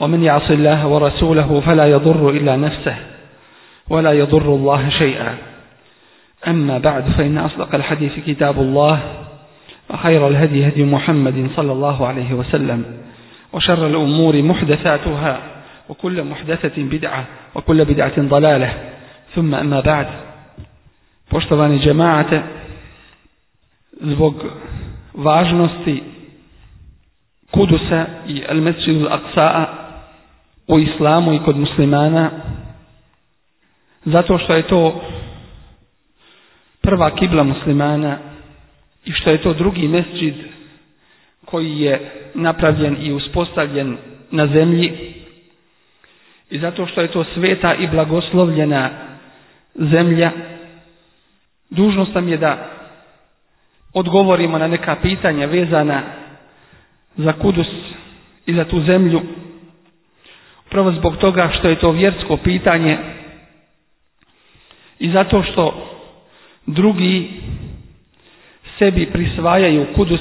ومن يعص الله ورسوله فلا يضر إلا نفسه ولا يضر الله شيئا أما بعد فإن أصدق الحديث كتاب الله وخير الهدي هدي محمد صلى الله عليه وسلم وشر الأمور محدثاتها وكل محدثة بدعة وكل بدعة ضلالة ثم أما بعد Poštovani džemaate, zbog važnosti Kudusa i Al-Mesjidu Al-Aqsa'a u islamu i kod muslimana zato što je to prva kibla muslimana i što je to drugi mesđid koji je napravljen i uspostavljen na zemlji i zato što je to sveta i blagoslovljena zemlja dužnost nam je da odgovorimo na neka pitanja vezana za Kudus i za tu zemlju Prvo zbog toga što je to vjersko pitanje i zato što drugi sebi prisvajaju kudus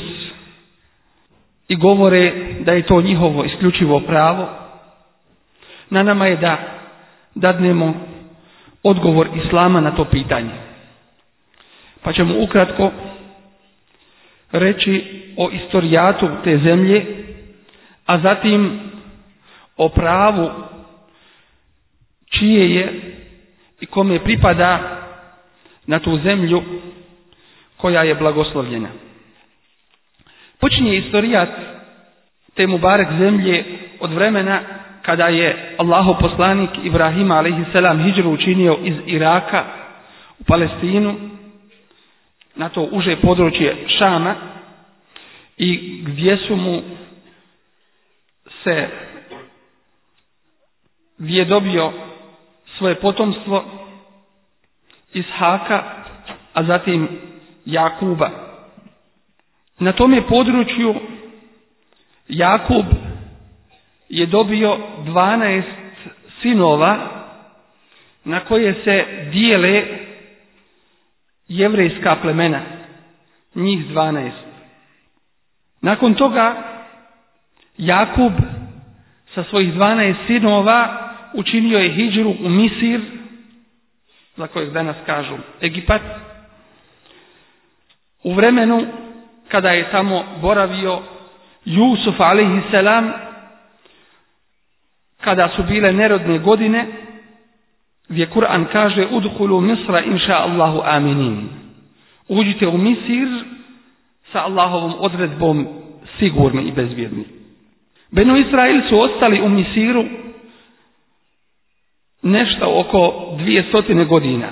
i govore da je to njihovo isključivo pravo. Na nama je da dadnemo odgovor Islama na to pitanje. Pa ćemo ukratko reći o istorijatu te zemlje, a zatim o pravu čije je i kome pripada na tu zemlju koja je blagoslovljena. Počinje istorijat te barek zemlje od vremena kada je Allaho poslanik Ibrahima a.s. hijđru učinio iz Iraka u Palestinu na to uže područje Šama i gdje su mu se je dobio svoje potomstvo Haka, a zatim Jakuba. Na tom je području Jakub je dobio dvanaest sinova na koje se dijele jevrejska plemena, njih dvanaest. Nakon toga Jakub sa svojih dvanaest sinova učinio je hijđru u Misir, za kojeg danas kažu Egipat, u vremenu kada je tamo boravio Jusuf a.s. kada su bile nerodne godine, gdje Kur'an kaže udhulu Misra inša Allahu aminin. Uđite u Misir sa Allahovom odredbom sigurni i bezvjerni. Benu Izrael su ostali u Misiru nešto oko dvije stotine godina,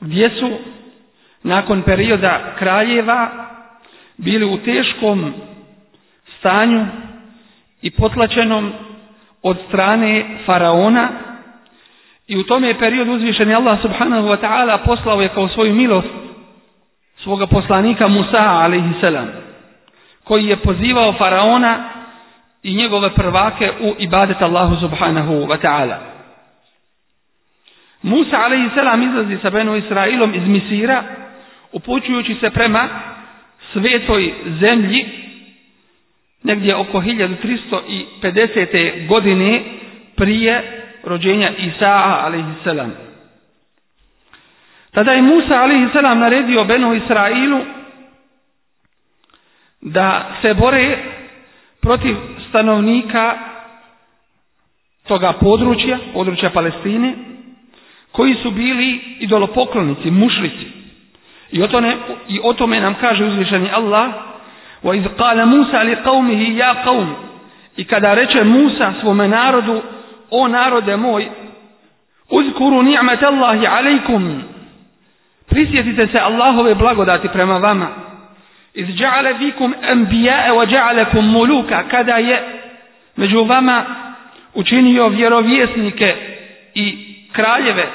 gdje su nakon perioda kraljeva bili u teškom stanju i potlačenom od strane faraona i u tome je period uzvišen je Allah subhanahu wa ta'ala poslao je kao svoju milost svoga poslanika Musa alaihi koji je pozivao faraona i njegove prvake u ibadet Allahu subhanahu wa ta'ala. Musa salam, izlazi sa Benu Israilom iz Misira upućujući se prema svetoj zemlji negdje oko 1350. godine prije rođenja Isaa salam. Tada je Musa salam, naredio Benu Israilu da se bore protiv stanovnika toga područja, područja Palestine, koji su bili idolopoklonici, mušlici. I o, tome, i o tome nam kaže uzvišeni Allah وَإِذْ musa ali لِقَوْمِهِ ja قَوْمِ I kada reče Musa svome narodu, o narode moj, uzkuru ni'mat Allahi alaikum, prisjetite se Allahove blagodati prema vama ja'ala vikum anbiya'a wa ja'alakum muluka. Kada je među vama učinio vjerovjesnike i kraljeve.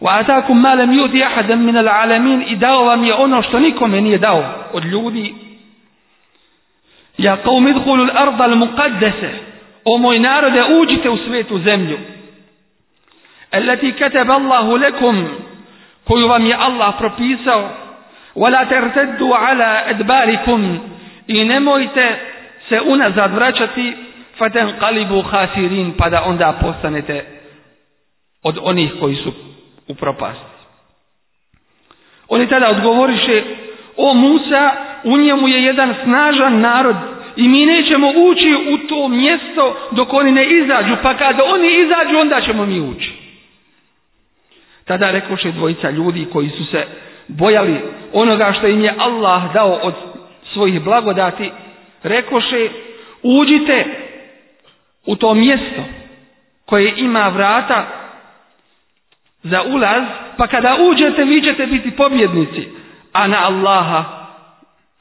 Wa atakum ma lam yuti ahadan min al-alamin i dao vam je ono što nikome nije dao od ljudi. Ja qaum idkhulu al-ard al-muqaddasa. O moj narode, uđite u svetu zemlju. Allati kataba Allahu lakum koju vam je Allah propisao Wala ala I nemojte se unazad vraćati kalibu hasirin Pa da onda postanete od onih koji su u propasti. Oni tada odgovoriše O Musa, u njemu je jedan snažan narod i mi nećemo ući u to mjesto dok oni ne izađu, pa kada oni izađu onda ćemo mi ući. Tada rekoše dvojica ljudi koji su se bojali onoga što im je Allah dao od svojih blagodati, rekoše uđite u to mjesto koje ima vrata za ulaz, pa kada uđete vi ćete biti pobjednici, a na Allaha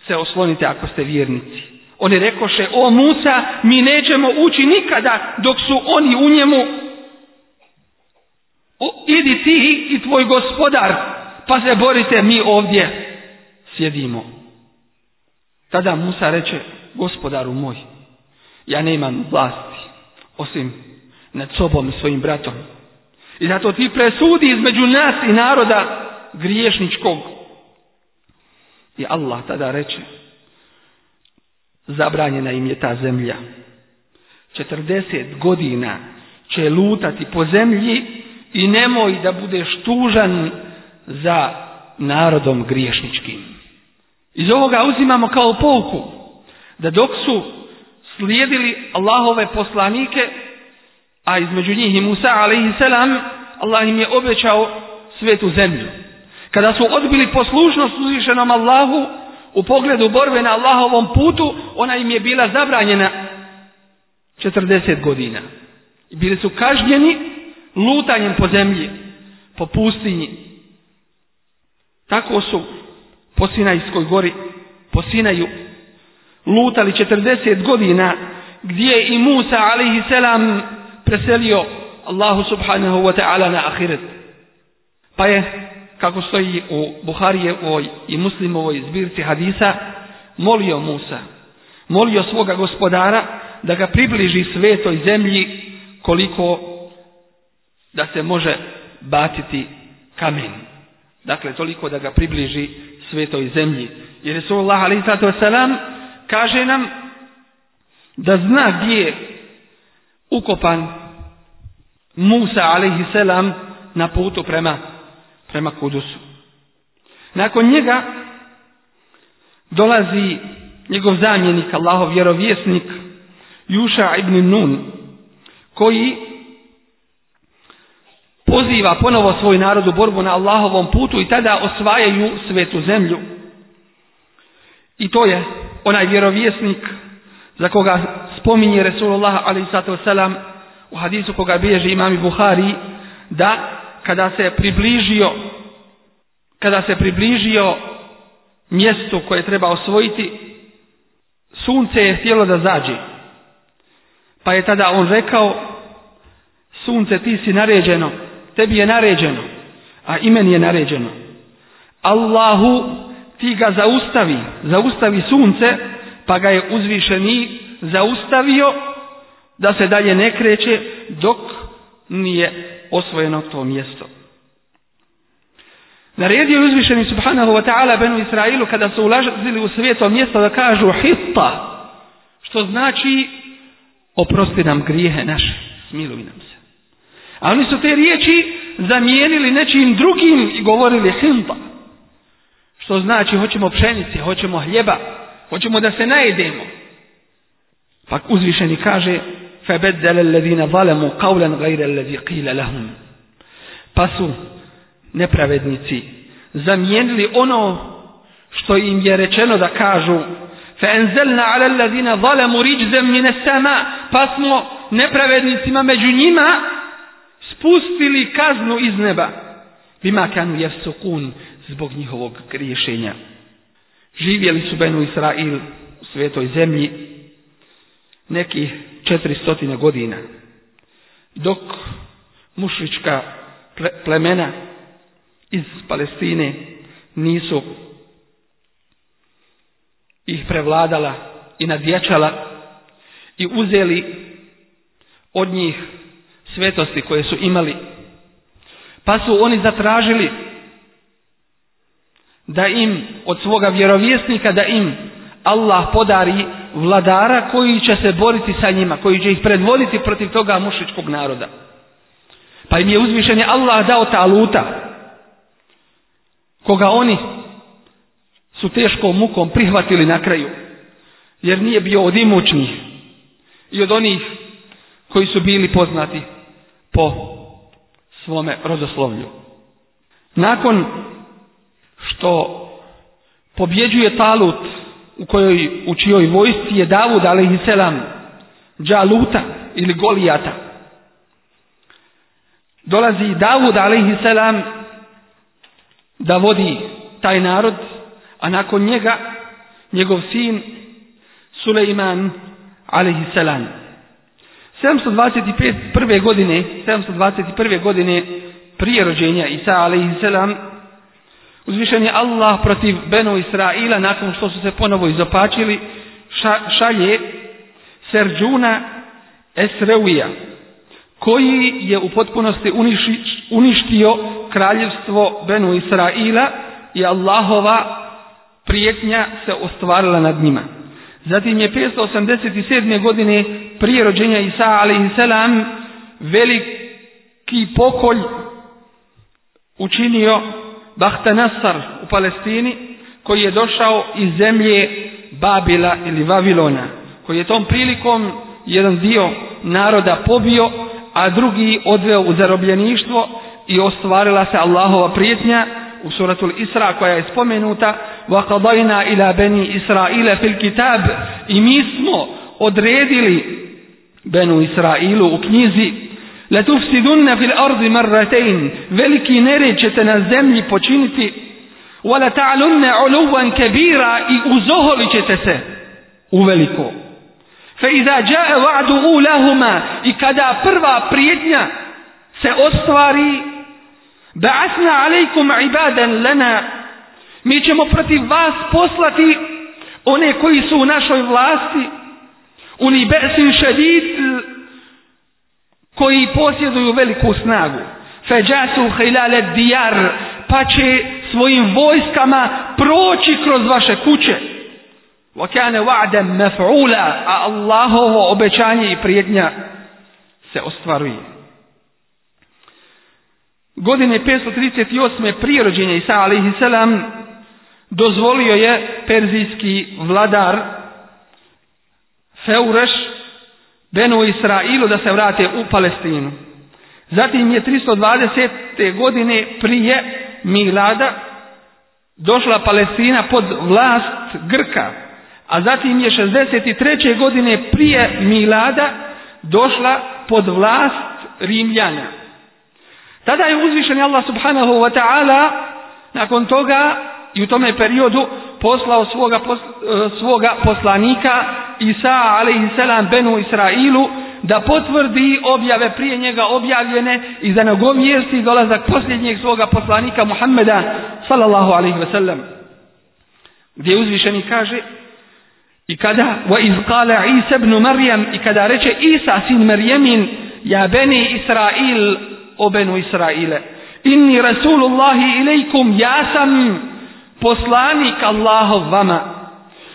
se oslonite ako ste vjernici. Oni rekoše, o Musa, mi nećemo ući nikada dok su oni u njemu idi ti i tvoj gospodar, pa se borite, mi ovdje sjedimo. Tada Musa reče, gospodaru moj, ja ne imam vlasti, osim nad sobom i svojim bratom. I zato ti presudi između nas i naroda griješničkog. I Allah tada reče, zabranjena im je ta zemlja. Četrdeset godina će lutati po zemlji i nemoj da budeš tužan za narodom griješničkim. Iz ovoga uzimamo kao pouku da dok su slijedili Allahove poslanike, a između njih i Musa a.s. Allah im je obećao svetu zemlju. Kada su odbili poslušnost uzvišenom Allahu u pogledu borbe na Allahovom putu, ona im je bila zabranjena 40 godina. Bili su kažnjeni lutanjem po zemlji, po pustinji. Tako su po Sinajskoj gori, po Sinaju, lutali 40 godina gdje je i Musa a.s. preselio Allahu subhanahu wa ta'ala na ahiret. Pa je, kako stoji u Buharijevoj i Muslimovoj zbirci hadisa, molio Musa, molio svoga gospodara da ga približi svetoj zemlji koliko da se može batiti kamen. Dakle, toliko da ga približi svetoj zemlji. Jer Resulullah a.s. kaže nam da zna gdje je ukopan Musa a.s. na putu prema, prema Kudusu. Nakon njega dolazi njegov zamjenik, Allahov vjerovjesnik, Juša ibn Nun, koji poziva ponovo svoj narod u borbu na Allahovom putu i tada osvajaju svetu zemlju. I to je onaj vjerovjesnik za koga spominje Resulullah a.s. u hadisu koga imam imami Buhari da kada se približio kada se približio mjestu koje treba osvojiti sunce je htjelo da zađi pa je tada on rekao sunce ti si naređeno tebi je naređeno, a i je naređeno. Allahu ti ga zaustavi, zaustavi sunce, pa ga je uzvišeni zaustavio da se dalje ne kreće dok nije osvojeno to mjesto. Naredio je uzvišeni subhanahu wa ta'ala benu Israilu kada su ulazili u svijeto mjesto da kažu hitta, što znači oprosti nam grijehe naše, smiluj nam se. A oni su te riječi zamijenili nečim drugim i govorili hilba. Što znači hoćemo pšenice, hoćemo hljeba, hoćemo da se najedemo. Pa uzvišeni kaže فَبَدَّلَ الَّذِينَ ظَلَمُوا قَوْلًا غَيْرَ Pa su nepravednici zamijenili ono što im je rečeno da kažu فَأَنْزَلْنَا عَلَى الَّذِينَ ظَلَمُوا رِجْزًا مِنَ السَّمَا Pa smo nepravednicima među njima spustili kaznu iz neba. Bimakanu kun zbog njihovog griješenja. Živjeli su Benu Israil u svetoj zemlji nekih 400 godina. Dok mušička plemena iz Palestine nisu ih prevladala i nadječala i uzeli od njih svetosti koje su imali. Pa su oni zatražili da im od svoga vjerovjesnika da im Allah podari vladara koji će se boriti sa njima, koji će ih predvoditi protiv toga mušičkog naroda. Pa im je uzvišen je Allah dao taluta, koga oni su teškom mukom prihvatili na kraju, jer nije bio od imućnih i od onih koji su bili poznati po svome rodoslovlju. Nakon što pobjeđuje Talut u kojoj u čijoj vojsci je Davud alejselam Đaluta ili Golijata. Dolazi Davud alejselam da vodi taj narod, a nakon njega njegov sin Sulejman alejselam. 721. godine, 721. godine prije rođenja Isa a.s. uzvišen je Allah protiv Benu Israila nakon što su se ponovo izopačili ša, šalje Serđuna Esreuija koji je u potpunosti uništio kraljevstvo Benu Israila i Allahova prijetnja se ostvarila nad njima. Zatim je 587. godine prije rođenja Isa a.s. veliki pokolj učinio Bahtanasar u Palestini koji je došao iz zemlje Babila ili Vavilona koji je tom prilikom jedan dio naroda pobio a drugi odveo u zarobljeništvo i ostvarila se Allahova prijetnja u suratul Isra koja je spomenuta وَقَضَيْنَا إِلَى بَنِي إِسْرَائِيلَ فِي الْكِتَابِ I mi smo odredili Benu Israilu u knjizi Letufsidunne fil ardi marratein Veliki nered ćete na zemlji počiniti Wala ta'lunne uluvan kebira I uzoholit ćete se uveliko Fe iza wadu va'du lahuma I kada prva prijetnja se ostvari Ba'asna alejkum ibadan lana Mi ćemo protiv vas poslati one koji su u našoj vlasti Uni be'sin šedid koji posjeduju veliku snagu. Feđasu hilale dijar pa će svojim vojskama proći kroz vaše kuće. Vakane wa'de mef'ula a Allahovo obećanje i prijednja se ostvaruje. Godine 538. prije rođenja Isa salam dozvolio je perzijski vladar Feureš, Benu Israilu da se vrate u Palestinu. Zatim je 320. godine prije Milada došla Palestina pod vlast Grka, a zatim je 63. godine prije Milada došla pod vlast Rimljana. Tada je uzvišen Allah subhanahu wa ta'ala nakon toga i u tome periodu poslao svoga, e, svoga poslanika Isa a.s. Benu Israilu da potvrdi objave prije njega objavljene i da nagovijesti dolazak posljednjeg svoga poslanika Muhammeda sallallahu alaihi ve sellem. Gdje uzvišeni kaže i kada wa iz Isa ibn i kada reče Isa sin Marijamin ja beni Israil o benu Israile inni rasulullahi ilaikum ja sam poslanik Allahov vama,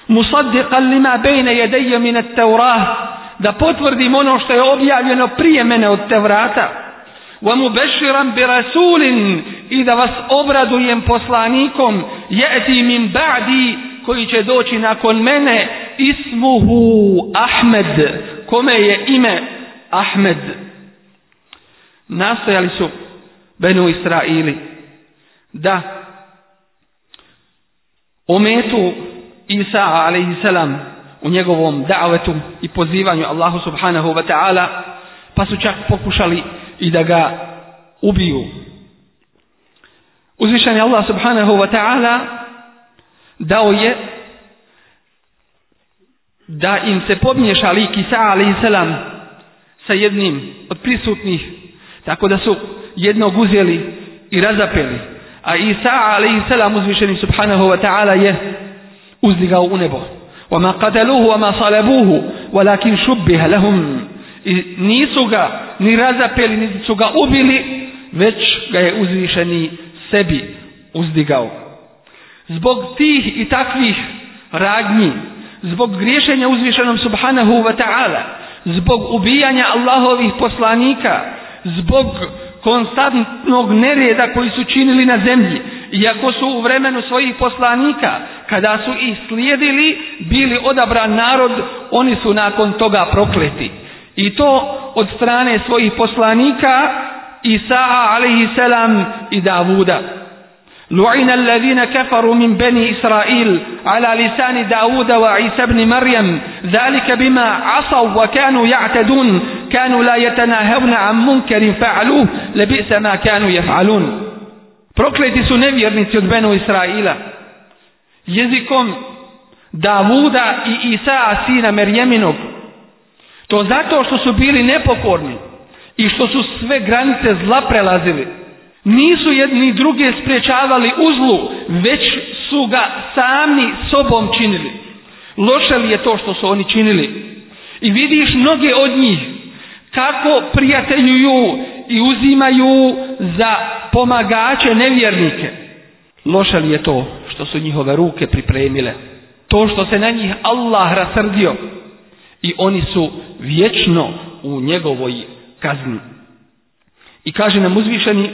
musaddiqan lima bejne jedeje min tevrah, da potvrdim ono što je objavljeno prije mene od Tevrata, wa mubashiran bi rasulin i da vas obradujem poslanikom yati min ba'di koji će doći nakon mene ismuhu Ahmed kome je ime Ahmed nastojali su Benu Israili da ometu Isa a.s. u njegovom davetu i pozivanju Allahu subhanahu wa ta'ala, pa su čak pokušali i da ga ubiju. Uzvišan je Allah subhanahu wa ta'ala dao je da im se podmiješa lik Isa a.s. sa jednim od prisutnih, tako da su jednog uzeli i razapeli a Isa a.s. uzvišeni subhanahu wa ta'ala je uzdigao u nebo. وَمَا قَتَلُوهُ وَمَا صَلَبُوهُ وَلَكِنْ شُبِّهَ لَهُمْ I nisu ga ni razapeli, niti su ga ubili, već ga je uzvišeni sebi uzdigao. Zbog tih i takvih radnji, zbog griješenja uzvišenom subhanahu wa ta'ala, zbog ubijanja Allahovih poslanika, zbog konstantnog nereda koji su činili na zemlji, iako su u vremenu svojih poslanika, kada su ih slijedili, bili odabran narod, oni su nakon toga prokleti. I to od strane svojih poslanika Isaa alaihi selam i Davuda. لعن الذين كفروا من بني إسرائيل على لسان داود وعيسى بن مريم ذلك بما عصوا وكانوا يعتدون كانوا لا يتناهون عن منكر فعلوه لبئس ما كانوا يفعلون Prokleti su nevjernici od Benu Israila. Jezikom Davuda i isa sina Merjeminog. To zato što su bili nepokorni i što su sve granice zla prelazili. Nisu jedni druge sprečavali uzlu, već su ga sami sobom činili. Loše li je to što su oni činili? I vidiš mnoge od njih kako prijateljuju i uzimaju za pomagače nevjernike. Loše li je to što su njihove ruke pripremile? To što se na njih Allah rasrdio i oni su vječno u njegovoj kazni. I kaže nam uzvišeni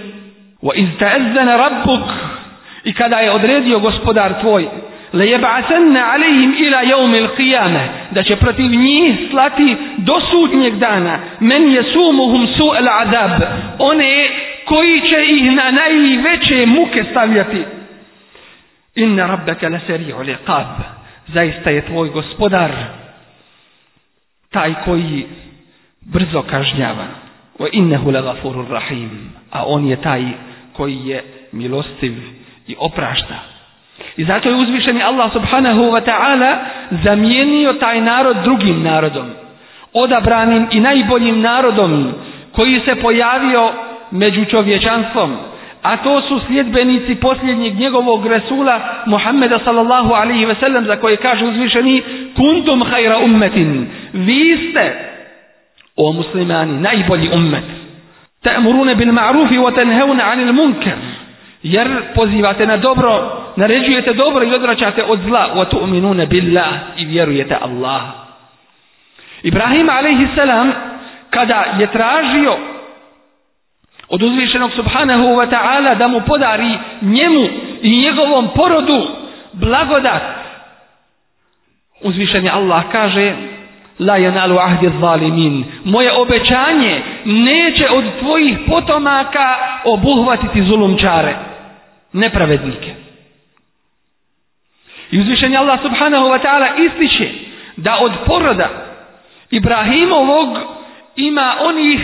rabbuk i kada je odredio gospodar tvoj le jeb'asanna alejhim ila jeumil qiyame da će protiv njih slati do sudnjeg dana men jesumuhum su'el adab one koji će ih na najveće muke stavljati inna rabbeke la seri'u liqab zaista je tvoj gospodar taj koji brzo kažnjava wa innehu la rahim a on je taj koji je milostiv i oprašta. I zato je uzvišeni Allah subhanahu wa ta'ala zamijenio taj narod drugim narodom. Odabranim i najboljim narodom koji se pojavio među čovječanstvom. A to su sljedbenici posljednjeg njegovog resula Muhammeda sallallahu alaihi ve sellem za koje kaže uzvišeni kuntum hajra ummetin. Vi ste o muslimani najbolji ummet. Ta'muruna bil ma'ruf wa tanhauna 'anil munkar. Jer pozivate na dobro, naređujete dobro i odvraćate od zla. Wa tu'minuna billah i vjerujete Allaha. Ibrahim salam kada je tražio od uzvišenog subhanahu wa ta'ala da mu podari njemu i njegovom porodu blagodat. Uzvišeni Allah kaže La yanalu ahdi zalimin. Moje obećanje neće od tvojih potomaka obuhvatiti zulumčare, nepravednike. I uzvišenje Allah subhanahu wa ta'ala ističe da od poroda Ibrahimovog ima onih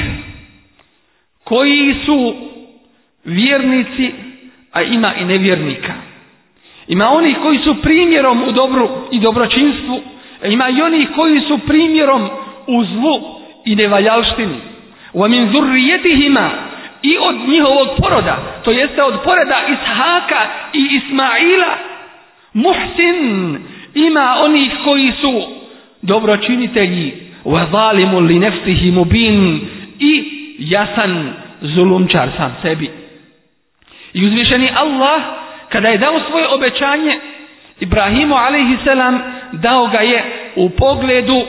koji su vjernici, a ima i nevjernika. Ima onih koji su primjerom u dobru i dobročinstvu, ima i oni koji su primjerom u zlu i nevaljalštini. U amin zurrijetihima i od njihovog poroda, to jeste od poroda Ishaka i Ismaila, muhsin ima onih koji su dobročinitelji, avalimu li nefsihi mubin i jasan zulumčar sam sebi. I uzvišeni Allah, kada je dao svoje obećanje Ibrahimu alaihi selam, dao ga je u pogledu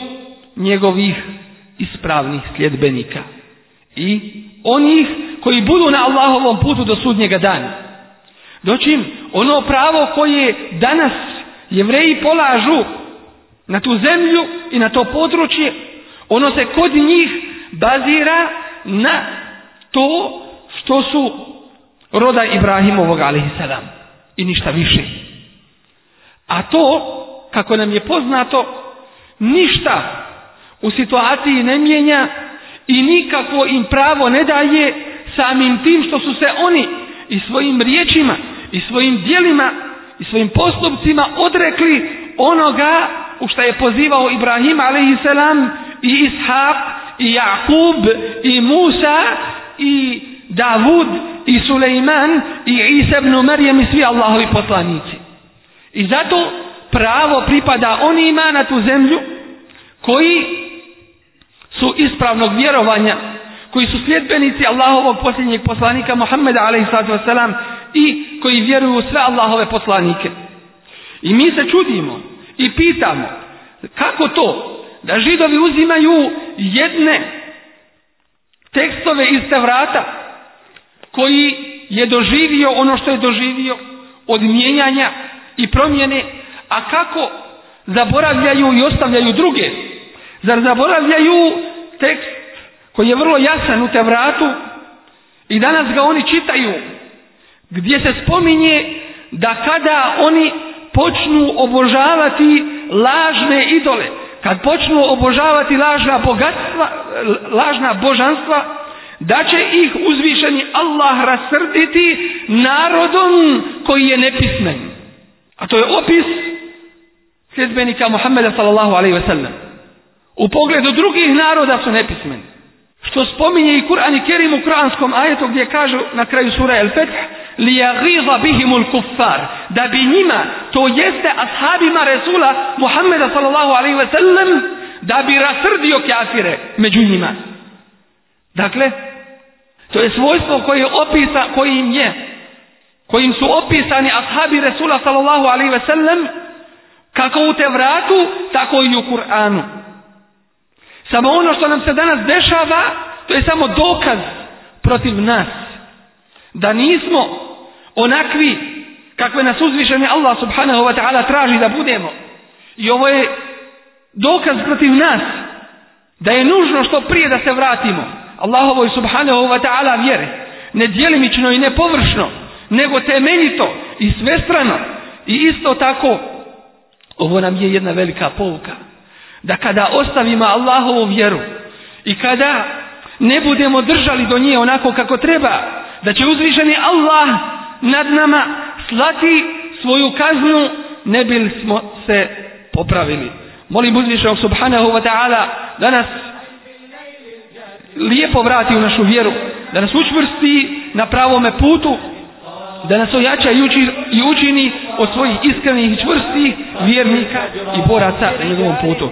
njegovih ispravnih sljedbenika. I onih koji budu na Allahovom putu do sudnjega dana. Dočim, ono pravo koje danas jevreji polažu na tu zemlju i na to područje, ono se kod njih bazira na to što su roda Ibrahimovog sadam. i ništa više. A to kako nam je poznato, ništa u situaciji ne mijenja i nikako im pravo ne daje samim tim što su se oni i svojim riječima i svojim dijelima i svojim postupcima odrekli onoga u što je pozivao Ibrahim a.s. i Ishak i Jakub i Musa i Davud i Suleiman... i Isa ibn Marijem i svi Allahovi poslanici. I zato pravo pripada onima na tu zemlju koji su ispravnog vjerovanja, koji su sljedbenici Allahovog posljednjeg poslanika Muhammeda a.s. i koji vjeruju u sve Allahove poslanike. I mi se čudimo i pitamo kako to da židovi uzimaju jedne tekstove iz Tevrata koji je doživio ono što je doživio od mijenjanja i promjene a kako zaboravljaju i ostavljaju druge? Zar zaboravljaju tekst koji je vrlo jasan u Tevratu i danas ga oni čitaju gdje se spominje da kada oni počnu obožavati lažne idole, kad počnu obožavati lažna bogatstva, lažna božanstva, da će ih uzvišeni Allah rasrditi narodom koji je nepismen. A to je opis sljedbenika Muhammeda sallallahu alaihi wasallam. U pogledu drugih naroda su nepismeni. Što spominje i Kur'an i Kerim u kuranskom ajetu gdje kažu na kraju sura El Fetih li jaghiza bihimul kuffar da bi njima, to jeste ashabima Resula Muhammeda sallallahu alaihi wasallam da bi rasrdio kafire među njima. Dakle, to je svojstvo koje opisa, kojim je, kojim su opisani ashabi Resula sallallahu alaihi wasallam kako u Tevratu, tako i u Kur'anu. Samo ono što nam se danas dešava, to je samo dokaz protiv nas. Da nismo onakvi kakve nas uzvišeni Allah subhanahu wa ta'ala traži da budemo. I ovo je dokaz protiv nas da je nužno što prije da se vratimo Allahovoj subhanahu wa ta'ala vjere ne djelimično i ne površno nego temeljito i svestrano i isto tako ovo nam je jedna velika pouka. Da kada ostavimo Allahovu vjeru i kada ne budemo držali do nje onako kako treba, da će uzvišeni Allah nad nama slati svoju kaznu, ne bi smo se popravili. Molim uzvišenog subhanahu wa ta'ala da nas lijepo vrati u našu vjeru, da nas učvrsti na pravome putu, da nas ojača i, i učini od svojih iskrenih i čvrstih vjernika i boraca na njegovom putu.